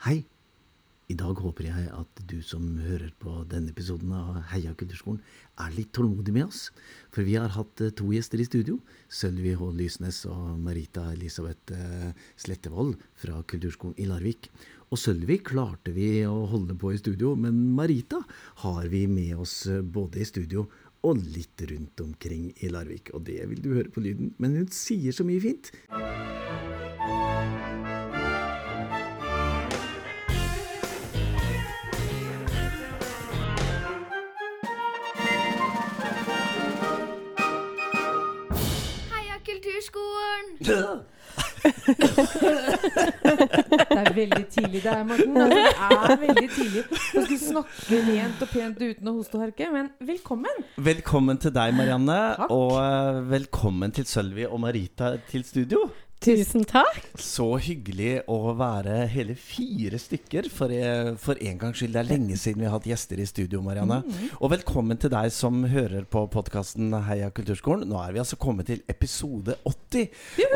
Hei! I dag håper jeg at du som hører på denne episoden av Heia kulturskolen, er litt tålmodig med oss. For vi har hatt eh, to gjester i studio. Sølvi H. Lysnes og Marita Elisabeth eh, Slettevold fra Kulturskolen i Larvik. Og Sølvi klarte vi å holde på i studio, men Marita har vi med oss eh, både i studio og litt rundt omkring i Larvik. Og det vil du høre på lyden, men hun sier så mye fint. Det er veldig tidlig det er, Morten. Altså, det er veldig tidlig Du skal snakke rent og pent uten å hoste og harke. Men velkommen! Velkommen til deg, Marianne. Takk. Og eh, velkommen til Sølvi og Marita til studio. Tusen takk. Så hyggelig å være hele fire stykker for, eh, for en gangs skyld. Det er lenge siden vi har hatt gjester i studio, Marianne. Og velkommen til deg som hører på podkasten Heia kulturskolen. Nå er vi altså kommet til episode 80.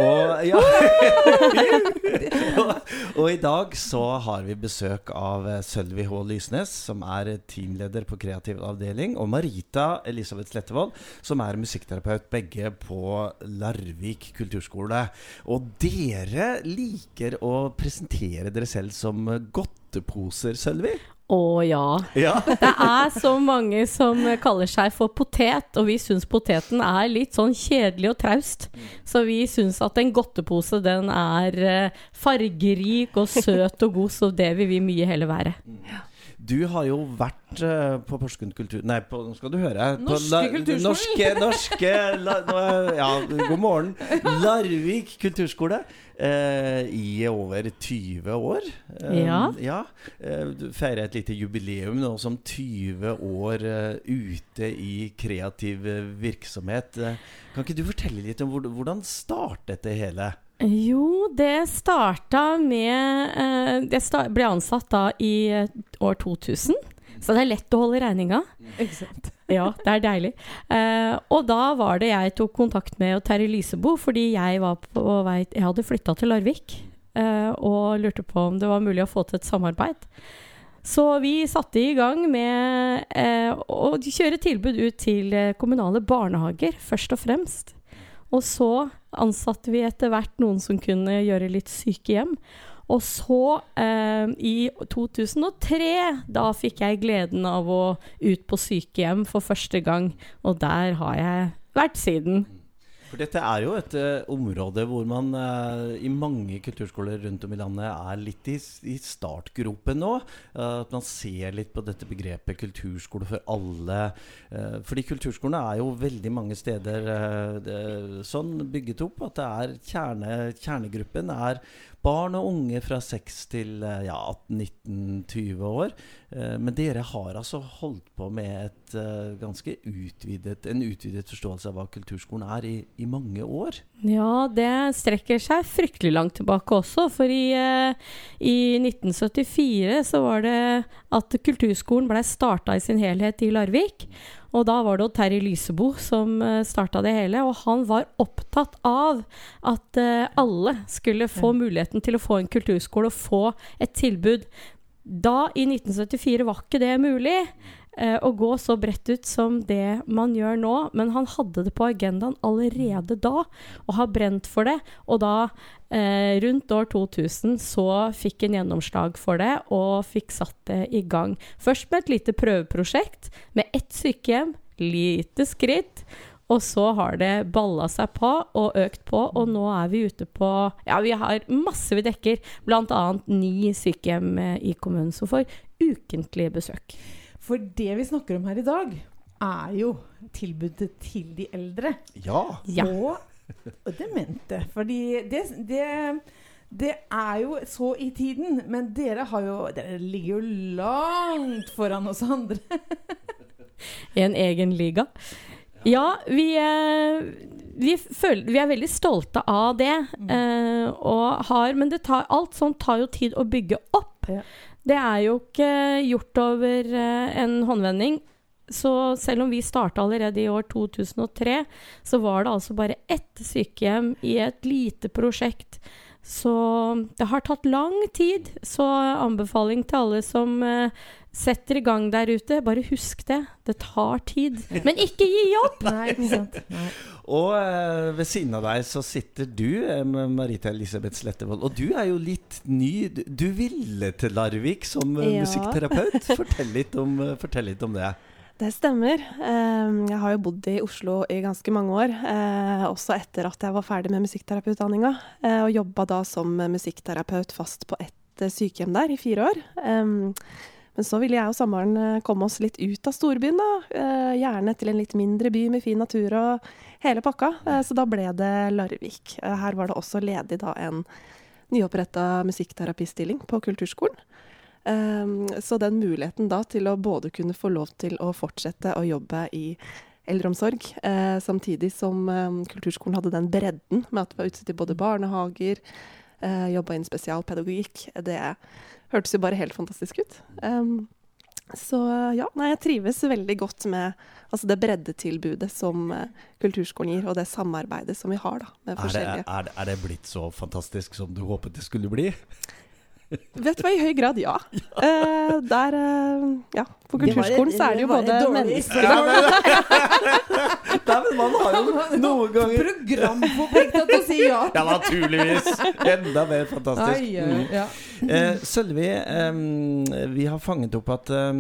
Og, ja. og, og i dag så har vi besøk av eh, Sølvi H. Lysnes, som er teamleder på kreativ avdeling, og Marita Elisabeth Slettevold, som er musikkterapeut, begge på Larvik kulturskole. Og dere liker å presentere dere selv som godteposer, Sølvi? Å ja. Ja. Det er så mange som kaller seg for potet, og vi syns poteten er litt sånn kjedelig og traust. Så vi syns at en godtepose den er eh, fargerik og søt og god, så det vil vi mye heller være. Du har jo vært uh, på Porsgrunn kultur... Nei, på, nå skal du høre. På Norske kulturskolen. Norske, norske la, Ja, god morgen. Larvik kulturskole. Uh, I over 20 år. Um, Ja. ja. Uh, du feirer et lite jubileum nå som 20 år ute i kreativ virksomhet. Kan ikke du fortelle litt om hvordan startet det hele? Jo, det starta med eh, Jeg sta ble ansatt da i eh, år 2000, så det er lett å holde regninga. Ikke sant? Ja, det er deilig. Uh, og da var det jeg tok kontakt med Terje Lysebo, fordi jeg var på vei Jeg hadde flytta til Larvik uh, og lurte på om det var mulig å få til et samarbeid. Så vi satte i gang med uh, å kjøre tilbud ut til eh, kommunale barnehager, først og fremst. Og så ansatte vi etter hvert noen som kunne gjøre litt sykehjem. Og så, eh, i 2003, da fikk jeg gleden av å ut på sykehjem for første gang. Og der har jeg vært siden. For dette er jo et uh, område hvor man uh, i mange kulturskoler rundt om i landet er litt i, i startgropen nå. Uh, at man ser litt på dette begrepet kulturskole for alle. Fordi kulturskolene er jo veldig mange steder det, sånn bygget opp at det er kjerne, kjernegruppen er barn og unge fra 6 til eh, ja, 18-19-20 år. Eh, Men dere har altså holdt på med et eh, ganske utvidet, en utvidet forståelse av hva kulturskolen er i, i mange år. Ja, det strekker seg fryktelig langt tilbake også. For i, i 1974 så var det at kulturskolen blei starta i sin helhet i Larvik. Og da var det Terje Lysebo som uh, starta det hele. Og han var opptatt av at eh, alle skulle få muligheten til å få en kulturskole og få et tilbud. Da, i 1974, var ikke det mulig eh, å gå så bredt ut som det man gjør nå. Men han hadde det på agendaen allerede da, og har brent for det. Og da, eh, rundt år 2000, så fikk han gjennomslag for det, og fikk satt det i gang. Først med et lite prøveprosjekt, med ett sykehjem, lite skritt. Og så har det balla seg på og økt på, og nå er vi ute på Ja, vi har masse vi dekker, bl.a. ni sykehjem eh, i kommunen som får ukentlige besøk. For det vi snakker om her i dag, er jo tilbudet til de eldre. Ja. Ja. Og, demente. Fordi det, det, det er jo så i tiden, men dere, har jo, dere ligger jo langt foran oss andre. I en egen liga. Ja, vi, eh, vi, føler, vi er veldig stolte av det. Mm. og har, men det tar, alt sånt tar jo tid å bygge opp. Ja. Det er jo ikke gjort over eh, en håndvending. Så selv om vi starta allerede i år 2003, så var det altså bare ett sykehjem i et lite prosjekt Så det har tatt lang tid. Så anbefaling til alle som setter i gang der ute, bare husk det. Det tar tid. Men ikke gi opp! Nei, ikke sant. Nei. Og eh, ved siden av deg så sitter du, eh, med Marita Elisabeth Slettevold. Og du er jo litt ny. Du, ville til Larvik som eh, Ja. musikkterapeut. Fortell litt, om, fortell litt om det. Det stemmer. Eh, Jeg har jo bodd i Oslo i ganske mange år, eh, også etter at jeg var ferdig med musikkterapeututdanninga, eh, og jobba da som musikkterapeut fast på ett eh, sykehjem der i fire år. Men så ville jeg og samboeren eh, komme oss litt ut av storbyen, da. Eh, Gjerne til en litt mindre by med fin natur og hele pakka. Eh, Så da ble det Larvik. Her var det også ledig da en nyoppretta musikkterapistilling på kulturskolen. Så den muligheten da til å både kunne få lov til å fortsette å jobbe i eldreomsorg, samtidig som kulturskolen hadde den bredden med at det var utstyrt i både barnehager, eh, jobba innen spesialpedagogikk, det hørtes jo bare helt fantastisk ut. Um, så ja, nei, jeg trives veldig godt med altså det breddetilbudet som eh, kulturskolen gir, og det samarbeidet som vi har da, med Er det, forskjellige er, det- er det blitt så fantastisk som du håpet det skulle bli? Vet du hva, i høy grad, ja. Eh, der, eh, ja. På kulturskolen så er det jo både mennesker man har jo noen ganger Programforplikta til å si ja. Ja, naturligvis! Enda mer fantastisk. Ai, ai, Mm. ja. Eh, Sølvi, eh, vi har fanget opp at eh,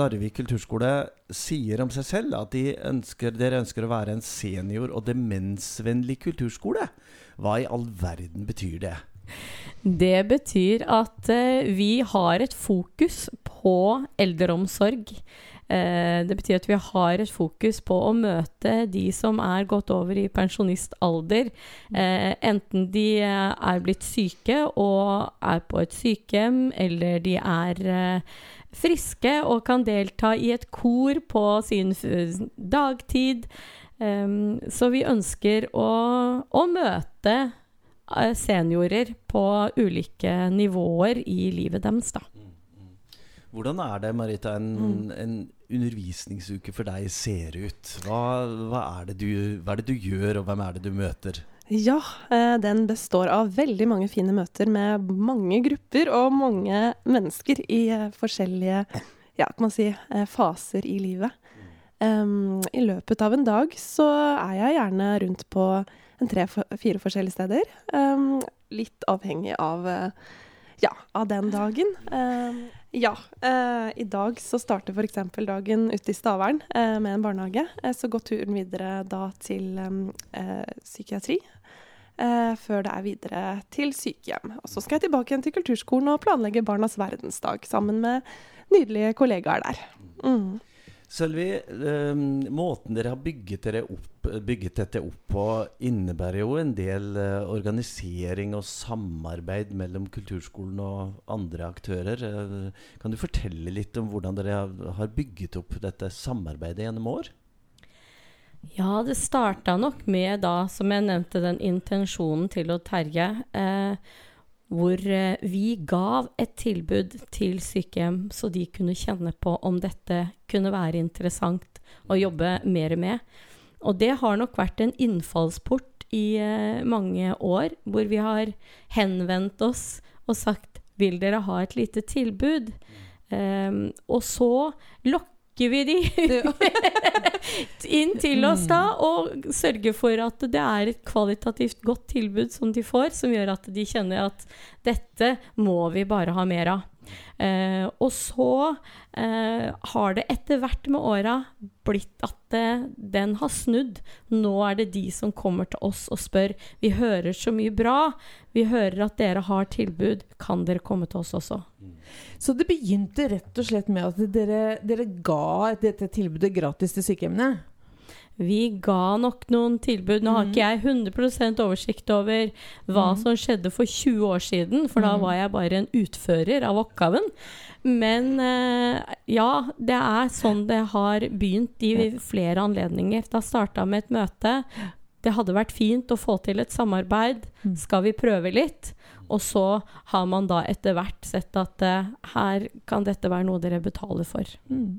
Larvik kulturskole sier om seg selv at de ønsker, dere ønsker å være en senior- og demensvennlig kulturskole. Hva i all verden betyr det? Det betyr at eh, vi har et fokus på eldreomsorg. Eh, det betyr at vi har et fokus på å møte de som er gått over i pensjonistalder. Eh, enten de eh, er blitt syke og er på et sykehjem, eller de er friske og kan delta i et kor på sin dagtid. Så vi ønsker å, å møte seniorer på ulike nivåer i livet deres, da. Hvordan er det, Marita, en, en undervisningsuke for deg ser ut? Hva, hva, er du, hva er det du gjør, og hvem er det du møter? Ja, eh, den består av veldig mange fine møter med mange grupper og mange mennesker i eh, forskjellige ja, kan man si, eh, faser i livet. Um, I løpet av en dag så er jeg gjerne rundt på tre-fire forskjellige steder. Um, litt avhengig av, ja, av den dagen. Em, ja, eh, i dag så starter f.eks. dagen ute i Stavern eh, med en barnehage. Eh, så går turen videre da til eh, psykiatri. Eh, før det er videre til sykehjem. Og så skal jeg tilbake igjen til kulturskolen og planlegge Barnas verdensdag sammen med nydelige kollegaer der. Mm. Sølvi, eh, måten dere har bygget, dere opp, bygget dette opp på, innebærer jo en del eh, organisering og samarbeid mellom kulturskolen og andre aktører. Eh, kan du fortelle litt om hvordan dere har- bygget opp dette samarbeidet gjennom år? Ja, det starta nok med da, som jeg nevnte, den intensjonen til å Terje. Eh, hvor eh, vi gav et tilbud til sykehjem, så de kunne kjenne på om dette kunne være interessant å jobbe mer med. Og det har nok vært en innfallsport i eh, mange år, hvor vi har henvendt oss og sagt vil dere ha et lite tilbud? Um, og så lokker vi de inn til oss da, og sørge for at det er et kvalitativt godt tilbud som de får, som gjør at de kjenner at dette må vi bare ha mer av. Eh, og så eh, har det etter hvert med åra blitt at eh, den har snudd. Nå er det de som kommer til oss og spør. Vi hører så mye bra. Vi hører at dere har tilbud. Kan dere komme til oss også? Så det begynte rett og slett med at dere, dere ga dette tilbudet gratis til sykehjemmene? Vi ga nok noen tilbud. Nå har ikke jeg 100 oversikt over hva som skjedde for 20 år siden, for da var jeg bare en utfører av oppgaven. Men eh, ja, det er sånn det har begynt i flere anledninger. Da starta med et møte. Det hadde vært fint å få til et samarbeid. Skal vi prøve litt? Og så har man da etter hvert sett at uh, her kan dette være noe dere betaler for. Mm.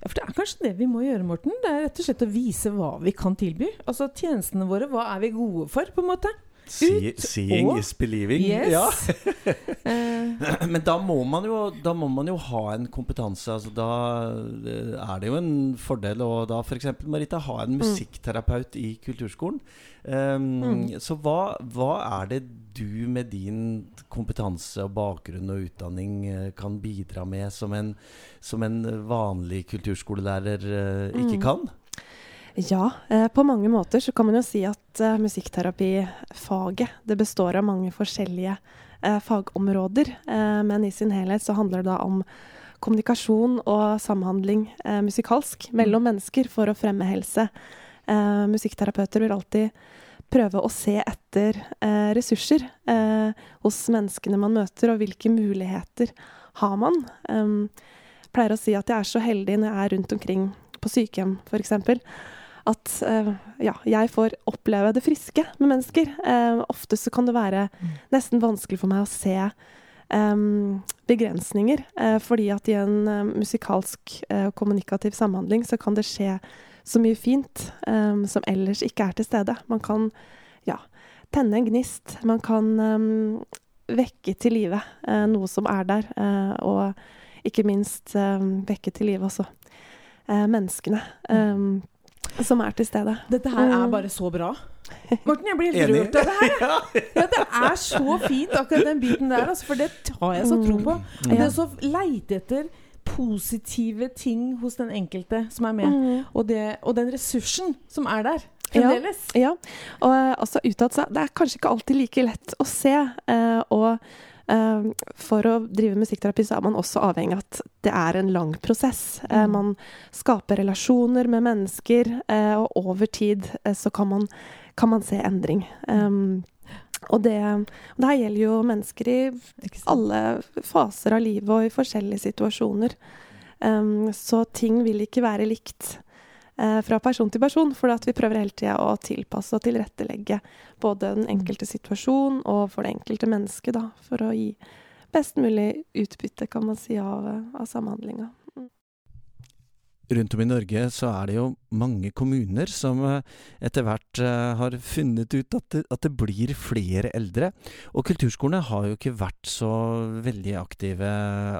Ja, for det er kanskje det vi må gjøre, Morten. Det er rett og slett å vise hva vi kan tilby. Altså tjenestene våre, hva er vi gode for, på en måte? See, seeing og- is believing. Yes. Ja. Eh, Men da må, man jo, da må man jo ha en kompetanse. Altså da eh, er det jo en fordel å da f.eks. Marita ha en musikkterapeut i kulturskolen. Um, Så hva, hva er det du med din kompetanse og bakgrunn og utdanning eh, kan bidra med som en, som en vanlig kulturskolelærer eh, ikke kan? Ja, eh, på mange måter så kan man jo si at eh, musikkterapifaget det består av mange forskjellige eh, fagområder. Eh, men i sin helhet så handler det da om kommunikasjon og samhandling eh, musikalsk mellom mennesker for å fremme helse. Eh, musikkterapeuter vil alltid prøve å se etter eh, ressurser eh, hos menneskene man møter, og hvilke muligheter har man. Um, pleier å si at jeg er så heldig når jeg er rundt omkring på sykehjem, f.eks at eh, ja, jeg får oppleve det friske med mennesker. Eh, ofte så kan det være nesten vanskelig for meg å se em, begrensninger. eh, fordi at i en eh, musikalsk eh, og kommunikativ samhandling så kan det skje så mye fint som ellers ikke er til stede. Man kan ja, tenne en gnist. Man kan vekke til live eh, noe som er der. eh, og ikke minst vekke til live også eh, menneskene. em, som er til stede. Dette her er Mm. bare så bra. Morten, jeg blir helt rørt av det her. Ja, det er så fint, akkurat den biten der. Altså, for det har jeg så tro på. Mm. Det å så leite etter positive ting hos den enkelte som er med, Mm. og, det, og den ressursen som er der Ja. Ja, og eh, altså utad så Det er kanskje ikke alltid like lett å se. eh, og for å drive musikkterapi så er man også avhengig av at det er en lang prosess. Eh, Mm. man skaper relasjoner med mennesker, eh, og over tid eh, så kan man, kan man se endring. Um, og det, det her gjelder jo mennesker i alle faser av livet og i forskjellige situasjoner. Um, så ting vil ikke være likt fra person til person, for vi prøver hele tida å tilpasse og tilrettelegge både den enkelte situasjon og for det enkelte mennesket, for å gi best mulig utbytte, kan man si, av, eh, av samhandlinga. Rundt om i Norge så er det jo mange kommuner som eh, etter hvert eh, har funnet ut at det, at det blir flere eldre. Og kulturskolene har jo ikke vært så veldig aktive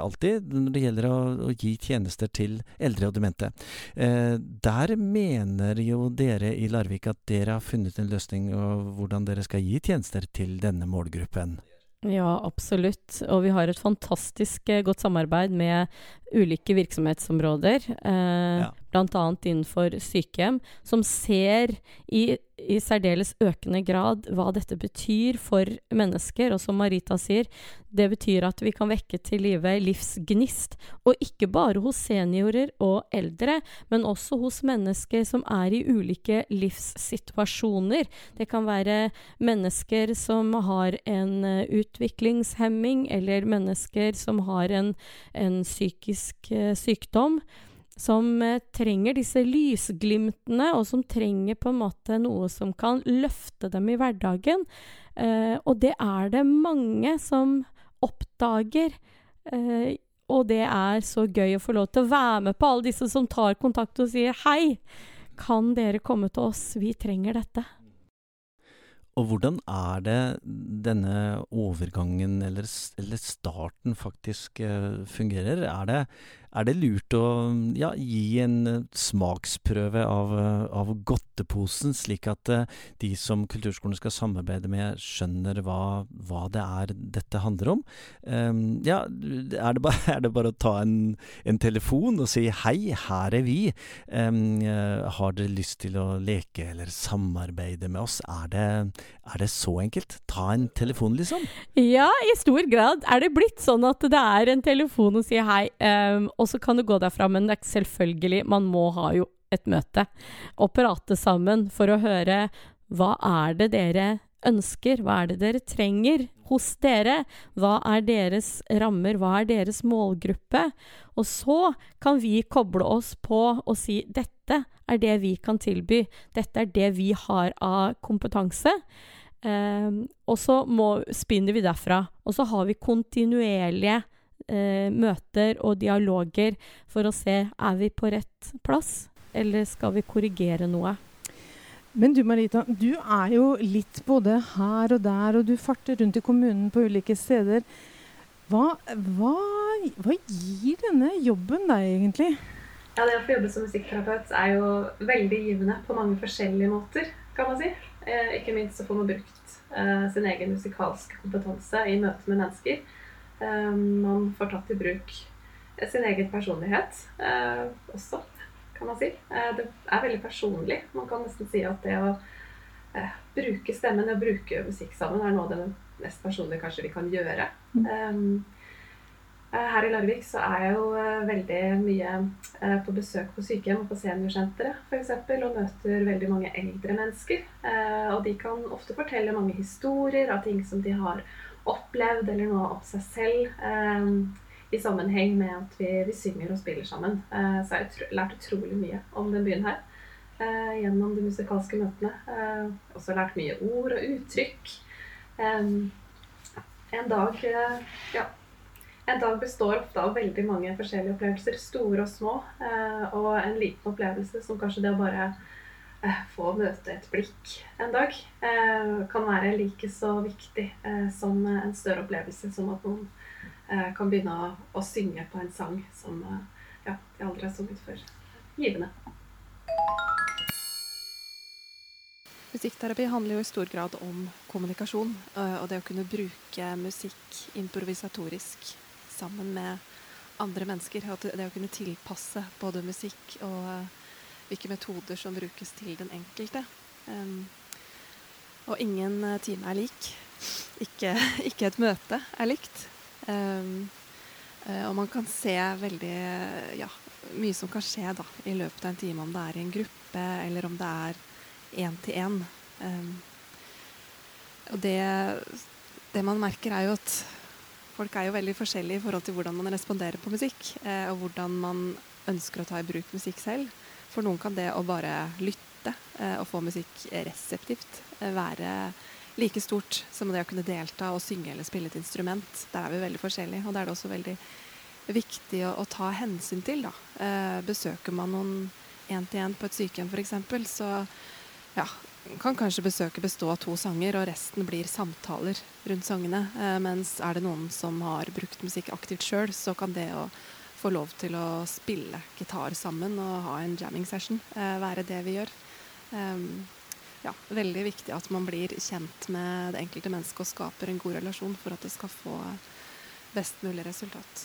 alltid når det gjelder å, å gi tjenester til eldre og demente. Eh, der mener jo dere i Larvik at dere har funnet en løsning og hvordan dere skal gi tjenester til denne målgruppen. Ja, absolutt. Og vi har et fantastisk eh, godt samarbeid med ulike virksomhetsområder, eh, Ja. bl.a. innenfor sykehjem, som ser i, i særdeles økende grad hva dette betyr for mennesker. Og som Marita sier, det betyr at vi kan vekke til live livsgnist. Og ikke bare hos seniorer og eldre, men også hos mennesker som er i ulike livssituasjoner. Det kan være mennesker som har en eh, utviklingshemming, eller mennesker som har en, en psykisk eh, sykdom. Som eh, trenger disse lysglimtene, og som trenger på en måte noe som kan løfte dem i hverdagen. Eh, og det er det mange som oppdager. Eh, og det er så gøy å få lov til å være med på alle disse som tar kontakt og sier hei. Kan dere komme til oss? Vi trenger dette. Og hvordan er det denne overgangen, eller, eller starten, faktisk eh, fungerer? Er det, er det lurt å ja, gi en eh, smaksprøve av, eh, av godteposen, slik at eh, de som kulturskolen skal samarbeide med, skjønner hva, hva det er dette handler om? Um, ja, er det, bare, er det bare å ta en, en telefon og si 'hei, her er vi'? Eh, har dere lyst til å leke eller samarbeide med oss? Er det, er det så enkelt? Ta en telefon, liksom? Ja, i stor grad er det blitt sånn at det er en telefon og sier hei, Um, så kan du gå derfra, men det er selvfølgelig, man må ha jo et møte og prate sammen for å høre hva er det dere ønsker, hva er det dere trenger hos dere, hva er deres rammer, hva er deres målgruppe, og så kan vi koble oss på og si dette er det vi kan tilby, dette er det vi har av kompetanse. Eh, og så må, spinner vi derfra. Og så har vi kontinuerlige møter og dialoger for å se er vi på rett plass, eller skal vi korrigere noe. Men du Marita, du er jo litt både her og der, og du farter rundt i kommunen på ulike steder. Hva, hva, hva gir denne jobben deg egentlig? Ja, Det å få jobbe som musikkterapeut er jo veldig givende på mange forskjellige måter, kan man si. Eh, ikke minst så får man brukt eh, sin egen musikalske kompetanse i møte med mennesker. Eh, man får tatt i bruk sin egen personlighet eh, også, kan man si. Eh, det er veldig personlig. Man kan nesten si at det å eh, bruke stemmen og bruke musikk sammen er noe av det mest personlige kanskje vi kan gjøre. Um, her i Larvik så er jeg jo veldig mye på besøk på sykehjem og på seniorsenteret f.eks. Og møter veldig mange eldre mennesker. Og de kan ofte fortelle mange historier av ting som de har opplevd, eller noe om seg selv i sammenheng med at vi, vi synger og spiller sammen. Eh, så jeg har lært utrolig mye om den byen her eh, gjennom de musikalske møtene. Eh, også lært mye ord og uttrykk. En dag ja, en dag består ofte av veldig mange forskjellige opplevelser, store og små. Og en liten opplevelse som kanskje det å bare få møte et blikk en dag, kan være like så viktig som en større opplevelse som at noen Eh, kan begynne å, synge på en sang som eh, ja, de aldri har sunget før. Givende. Musikkterapi handler jo i stor grad om kommunikasjon eh, og det å kunne bruke musikk improvisatorisk sammen med andre mennesker. Og det å kunne tilpasse både musikk og hvilke metoder som brukes til den enkelte. Og ingen time er lik. Ikke, ikke et møte er likt. Um, og man kan se veldig ja, mye som kan skje da, i løpet av en time, om det er i en gruppe eller om det er én til én. Um, og det, det, man merker, er jo at folk er jo veldig forskjellige i forhold til hvordan man responderer på musikk, eh, og hvordan man ønsker å ta i bruk musikk selv. For noen kan det å bare lytte eh, og få musikk reseptivt være like stort som det å kunne delta og synge eller spille et instrument. Der er vi veldig forskjellige, og det er det også veldig viktig å, å ta hensyn til. Da. Eh, besøker man noen én-til-én på et sykehjem f.eks., så ja, kan kanskje besøket bestå av to sanger, og resten blir samtaler rundt sangene. Eh, mens er det noen som har brukt musikk aktivt sjøl, så kan det å få lov til å spille gitar sammen og ha en jamming session eh, være det vi gjør. Um, ja, veldig viktig at man blir kjent med det enkelte mennesket og skaper en god relasjon for at det skal få best mulig resultat.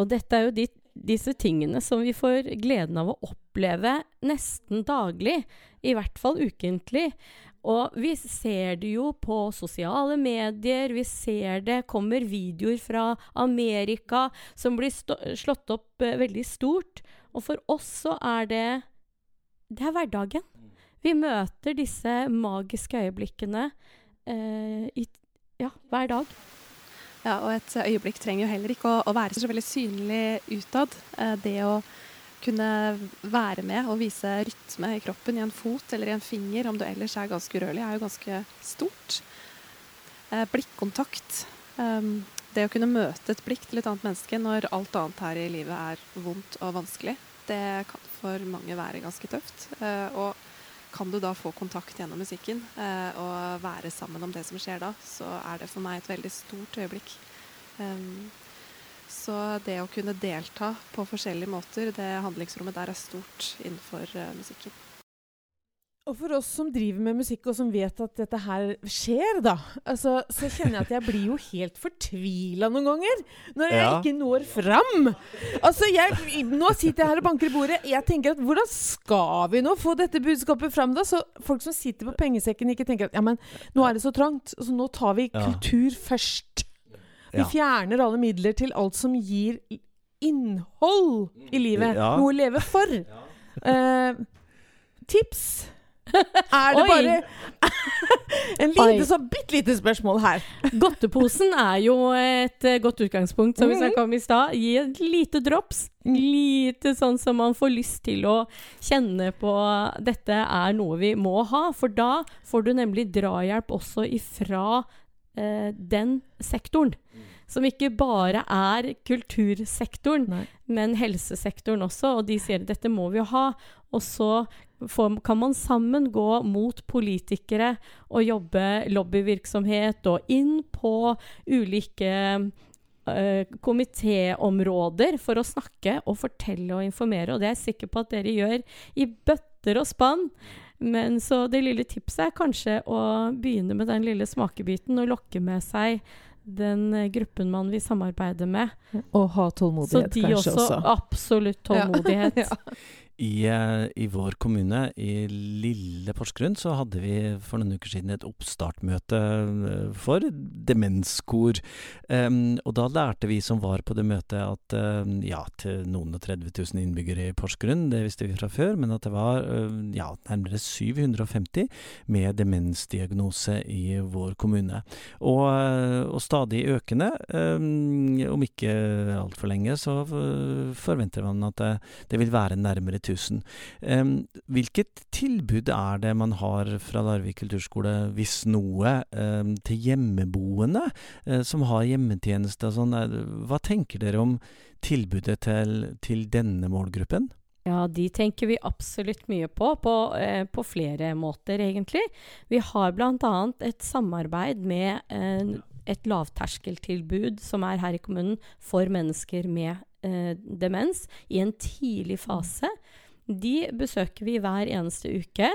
Og dette er jo de, disse tingene som vi får gleden av å oppleve nesten daglig, i hvert fall ukentlig. Og vi ser det jo på sosiale medier, vi ser det kommer videoer fra Amerika som blir slått opp uh, veldig stort. Og for oss så er det Det er hverdagen. Vi møter disse magiske øyeblikkene eh, i, ja, hver dag. Ja, og et øyeblikk trenger jo heller ikke å, å være så veldig synlig utad. Eh, det å kunne være med og vise rytme i kroppen i en fot eller i en finger, om du ellers er ganske urørlig, er jo ganske stort. Eh, blikkontakt. Um, det å kunne møte et blikk til et annet menneske når alt annet her i livet er vondt og vanskelig, det kan for mange være ganske tøft. Uh, og kan du da få kontakt gjennom musikken eh, og være sammen om det som skjer da, så er det for meg et veldig stort øyeblikk. Så det å kunne delta på forskjellige måter, det handlingsrommet der er stort innenfor uh, musikken. Og for oss som driver med musikk, og som vet at dette her skjer, da, altså, så kjenner jeg at jeg blir jo helt fortvila noen ganger når jeg ja. ikke når fram. Altså, jeg, Nå sitter jeg her og banker i bordet. Jeg tenker at hvordan skal vi nå få dette budskapet fram, da? Så folk som sitter på pengesekken, ikke tenker at ja, men nå er det så trangt, så nå tar vi kultur først. Vi fjerner alle midler til alt som gir innhold i livet. Noe å leve for. Uh, tips? Er det bare En lite, så bitte lite spørsmål her. Godteposen er jo et uh, godt utgangspunkt, som vi mhm. snakka om i stad. Gi et lite drops. Mm. Lite sånn som man får lyst til å kjenne på dette er noe vi må ha. For da får du nemlig drahjelp også ifra den sektoren. Som ikke bare er kultursektoren, Nei. men helsesektoren også. Og de sier dette må vi jo ha. Og så får, kan man sammen gå mot politikere og jobbe lobbyvirksomhet og inn på ulike uh, komitéområder for å snakke og fortelle og informere. Og det er jeg sikker på at dere gjør i bøtter og spann. Men så det lille tipset er kanskje å begynne med den lille smakebiten og lokke med seg den eh, gruppen man vil samarbeide med. Og ha tålmodighet, kanskje også. Så de også. Absolutt tålmodighet. Ja. I, I, vår kommune, i lille Porsgrunn, så hadde vi for noen uker siden et oppstartmøte eh, for demenskor. Um, og da lærte vi som var på det møtet at um, ja, til noen og 30 000 innbyggere i Porsgrunn, det visste vi fra før, men at det var um, ja, nærmere 750 med demensdiagnose i vår kommune. Og, og stadig økende. om ikke altfor lenge, så forventer man at det, det vil være nærmere 1000. Um, hvilket tilbud er det man har fra Larvik kulturskole, hvis noe, til hjemmeboende uh, som har hjemmetjeneste og sånn? Hva tenker dere om tilbudet til, til denne målgruppen? Ja, de tenker vi absolutt mye på, på, eh, på flere måter, egentlig. Vi har bl.a. et samarbeid med eh, et lavterskeltilbud som er her i kommunen for mennesker med eh, demens i en tidlig fase. De besøker vi hver eneste uke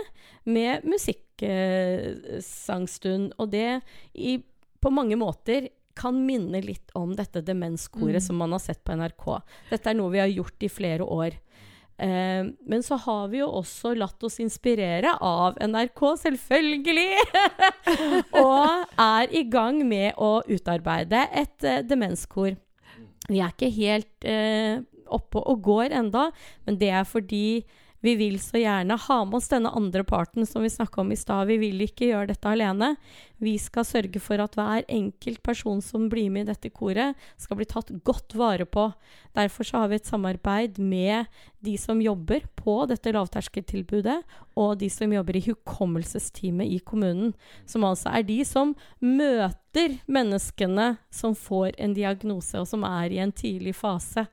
med musikksangstund. og det i, på mange måter kan minne litt om dette demenskoret mm. som man har sett på NRK. Dette er noe vi har gjort i flere år. Eh, men så har vi jo også latt oss inspirere av NRK, selvfølgelig! og er i gang med å utarbeide et eh, demenskor. Vi er ikke helt eh, oppe og går enda, men det er fordi vi vil så gjerne ha med oss denne andre parten som vi snakka om i stad. Vi vil ikke gjøre dette alene. Vi skal sørge for at hver enkelt person som blir med i dette koret, skal bli tatt godt vare på. Derfor så har vi et samarbeid med de som jobber på dette lavterskeltilbudet, og de som jobber i hukommelsesteamet i kommunen. Som altså er de som møter menneskene som får en diagnose, og som er i en tidlig fase.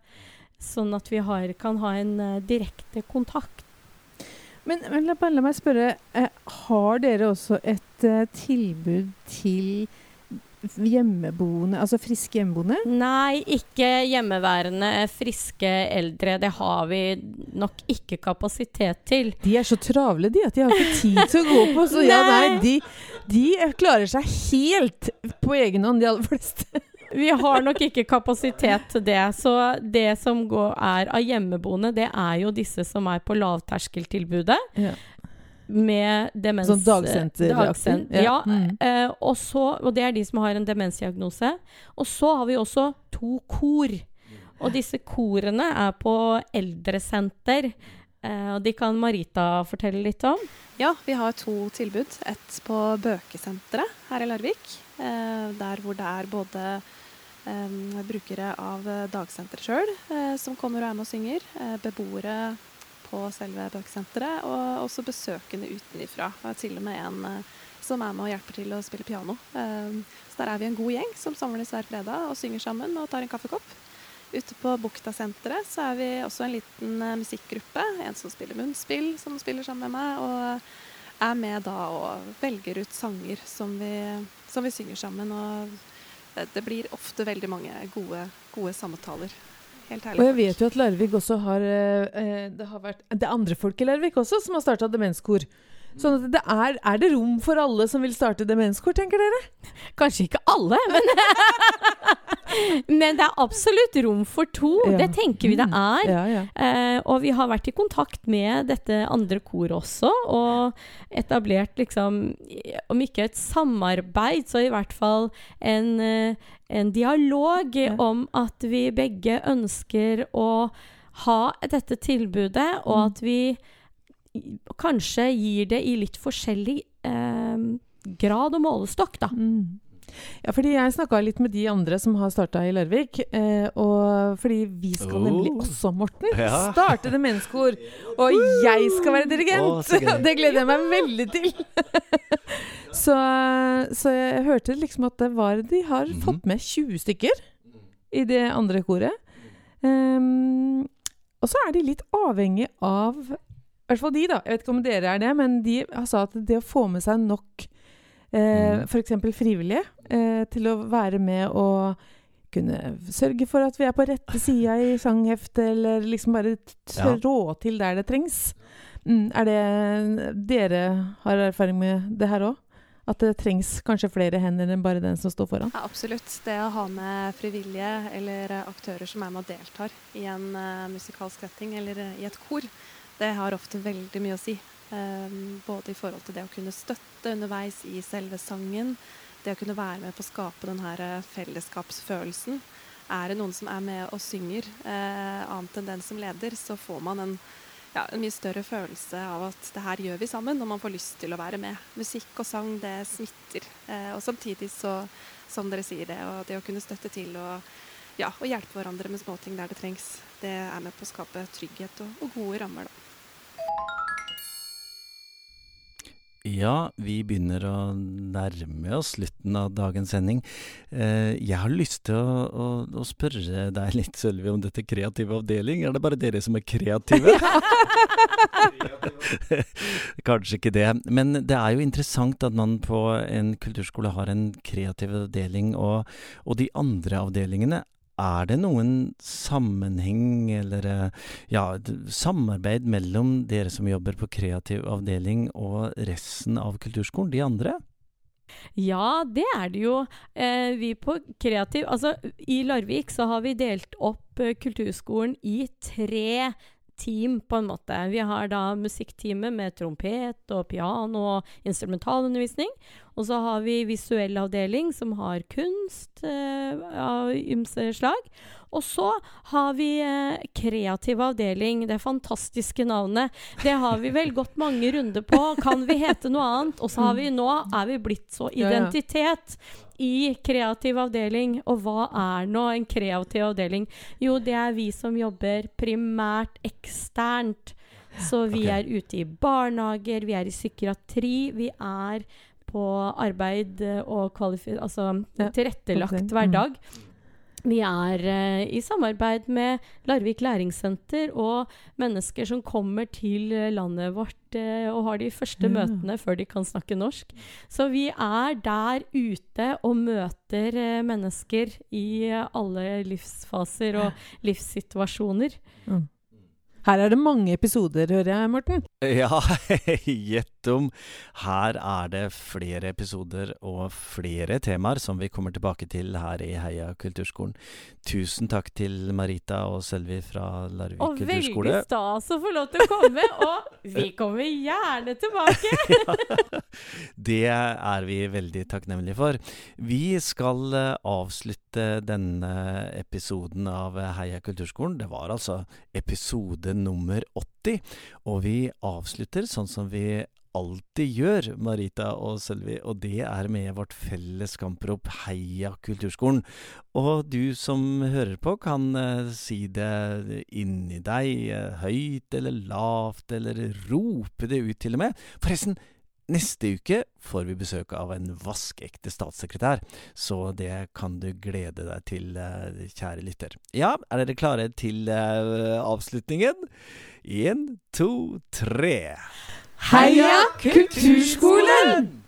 Sånn at vi har, kan ha en uh, direkte kontakt. Men, men la, la, meg spørre, eh, har dere også et uh, tilbud til hjemmeboende, altså friske hjemmeboende? Nei, ikke hjemmeværende friske eldre. Det har vi nok ikke kapasitet til. De er så travle, de, at de har ikke tid til å gå på. Så nei. ja, nei, de, de klarer seg helt på egen hånd, de aller fleste. Vi har nok ikke kapasitet til det. Så det som går, er av hjemmeboende, det er jo disse som er på lavterskeltilbudet. Ja. Med demens Sånn dagsenter? dagsenter ja. ja. Mm. Eh, og, så, og det er de som har en demensdiagnose. Og så har vi også to kor. Og disse korene er på eldresenter. Eh, og de kan Marita fortelle litt om. Ja, vi har to tilbud. Et på Bøkesenteret her i Larvik. Eh, der hvor det er både brukere av eh, dagsenteret sjøl eh, som kommer og er med og synger. Eh, beboere på selve bøkesenteret, og også besøkende utenifra. Til og med en som er med og hjelper til å spille piano. Så der er vi en god gjeng som samles hver fredag og synger sammen og tar en kaffekopp. Ute på Buktasenteret så er vi også en liten musikkgruppe. En som spiller munnspill, som spiller sammen med meg. Og er med da og velger ut sanger som vi, som vi synger sammen. og det blir ofte veldig mange gode, gode samtaler. Helt. Og jeg vet jo at Larvik også har eh, eh, Det har vært det andre folk i Larvik også som har starta demenskor. Sånn at det er, er det rom for alle som vil starte demenskor, tenker dere? Kanskje ikke alle, men Men det er absolutt rom for to. Ja. Det tenker vi det mm. er. Ja, ja. Eh, og vi har vært i kontakt med dette andre koret også, og etablert liksom Om ikke et samarbeid, så i hvert fall en, eh, en dialog om at vi begge ønsker å ha dette tilbudet, og mm. at vi kanskje gir det i litt forskjellig eh, grad og målestokk, da. Mm. Ja, fordi jeg snakka litt med de andre som har starta i Larvik. Eh, og fordi vi skal oh. nemlig også, Morten, ja. starte Demenskor. Og jeg skal være dirigent! Oh, det gleder jeg meg veldig til. så, så, jeg hørte liksom at det var De har mm -hmm. fått med 20 stykker i det andre koret. Um, og så er de litt avhengig av I hvert fall de, da. Jeg vet ikke om dere er det, men de sa at det å få med seg nok eh, Mm. f.eks. frivillige eh, til å være med og kunne sørge for at vi er på rette sida i sangheftet, eller liksom bare trå Ja. rå til der det trengs. Mm, er det Dere har erfaring med det her òg? At det trengs kanskje flere hender enn bare den som står foran? Ja, absolutt. Det å ha med frivillige eller aktører som er med og deltar i en uh, musikalsk retting eller eh, i et kor, det har ofte veldig mye å si. Um, både i forhold til det å kunne støtte underveis i selve sangen, det å kunne være med på å skape den her eh, fellesskapsfølelsen. Er det noen som er med og synger, eh, annet enn den som leder, så får man en, ja, en mye større følelse av at det her gjør vi sammen, og man får lyst til å være med. Musikk og sang, det smitter. Eh, og samtidig så, som dere sier det, og det å kunne støtte til og, ja, og hjelpe hverandre med småting der det trengs, det er med på å skape trygghet og, og gode rammer, da. Ja, vi begynner å nærme oss slutten av dagens sending. Eh, jeg har lyst til å, å, å spørre deg litt, Sølvi, om dette kreative avdeling. Er det bare dere som er kreative? Kanskje ikke det. Men det er jo interessant at man på en kulturskole har en kreativ avdeling, og, og de andre avdelingene er det noen sammenheng eller eh, ja, samarbeid mellom dere som jobber på kreativ avdeling og resten av kulturskolen, de andre? Ja, det er det jo. Eh, vi på Kreativ Altså, i Larvik så har vi delt opp eh, kulturskolen i tre team, på en måte. Vi har da musikkteamet med trompet og piano og instrumentalundervisning. Og så har vi visuell avdeling som har kunst eh, av ymse slag. Og så har vi eh, kreativ avdeling, det fantastiske navnet. Det har vi vel gått mange runder på. Kan vi hete noe annet? Og så har vi nå er vi blitt så identitet i kreativ avdeling. Og hva er nå en kreativ avdeling? Jo, det er vi som jobber primært eksternt. Så vi okay. er ute i barnehager, vi er i psykiatri, vi er på arbeid og altså tilrettelagt hver hverdag. Vi er eh, i samarbeid med Larvik læringssenter og mennesker som kommer til eh, landet vårt eh, og har de første Ja. møtene før de kan snakke norsk. Så vi er der ute og møter eh, mennesker i alle livsfaser og livssituasjoner. Her er det mange episoder, hører jeg, Morten. Ja, gjett om. Her er det flere episoder og flere temaer som vi kommer tilbake til her i Heia kulturskolen. Tusen takk til Marita og Selvi fra Larvik Og veldig stas å få lov til å komme, og vi kommer gjerne tilbake! Det er vi veldig takknemlige for. Vi skal eh, avslutte denne episoden av Heia kulturskolen. Det var altså episode nummer 80, og vi avslutter sånn som vi alltid gjør, Marita og Sølvi, og det er med vårt felles kamprop Heia kulturskolen. Og du som hører på, kan eh, si det inni deg, eh, høyt eller lavt, eller rope det ut til og med. Forresten, Neste uke får vi besøk av en vaskeekte statssekretær, så det kan du glede deg til, eh, kjære lytter. Ja, er dere klare til eh, avslutningen? Én, to, tre. Heia Kulturskolen!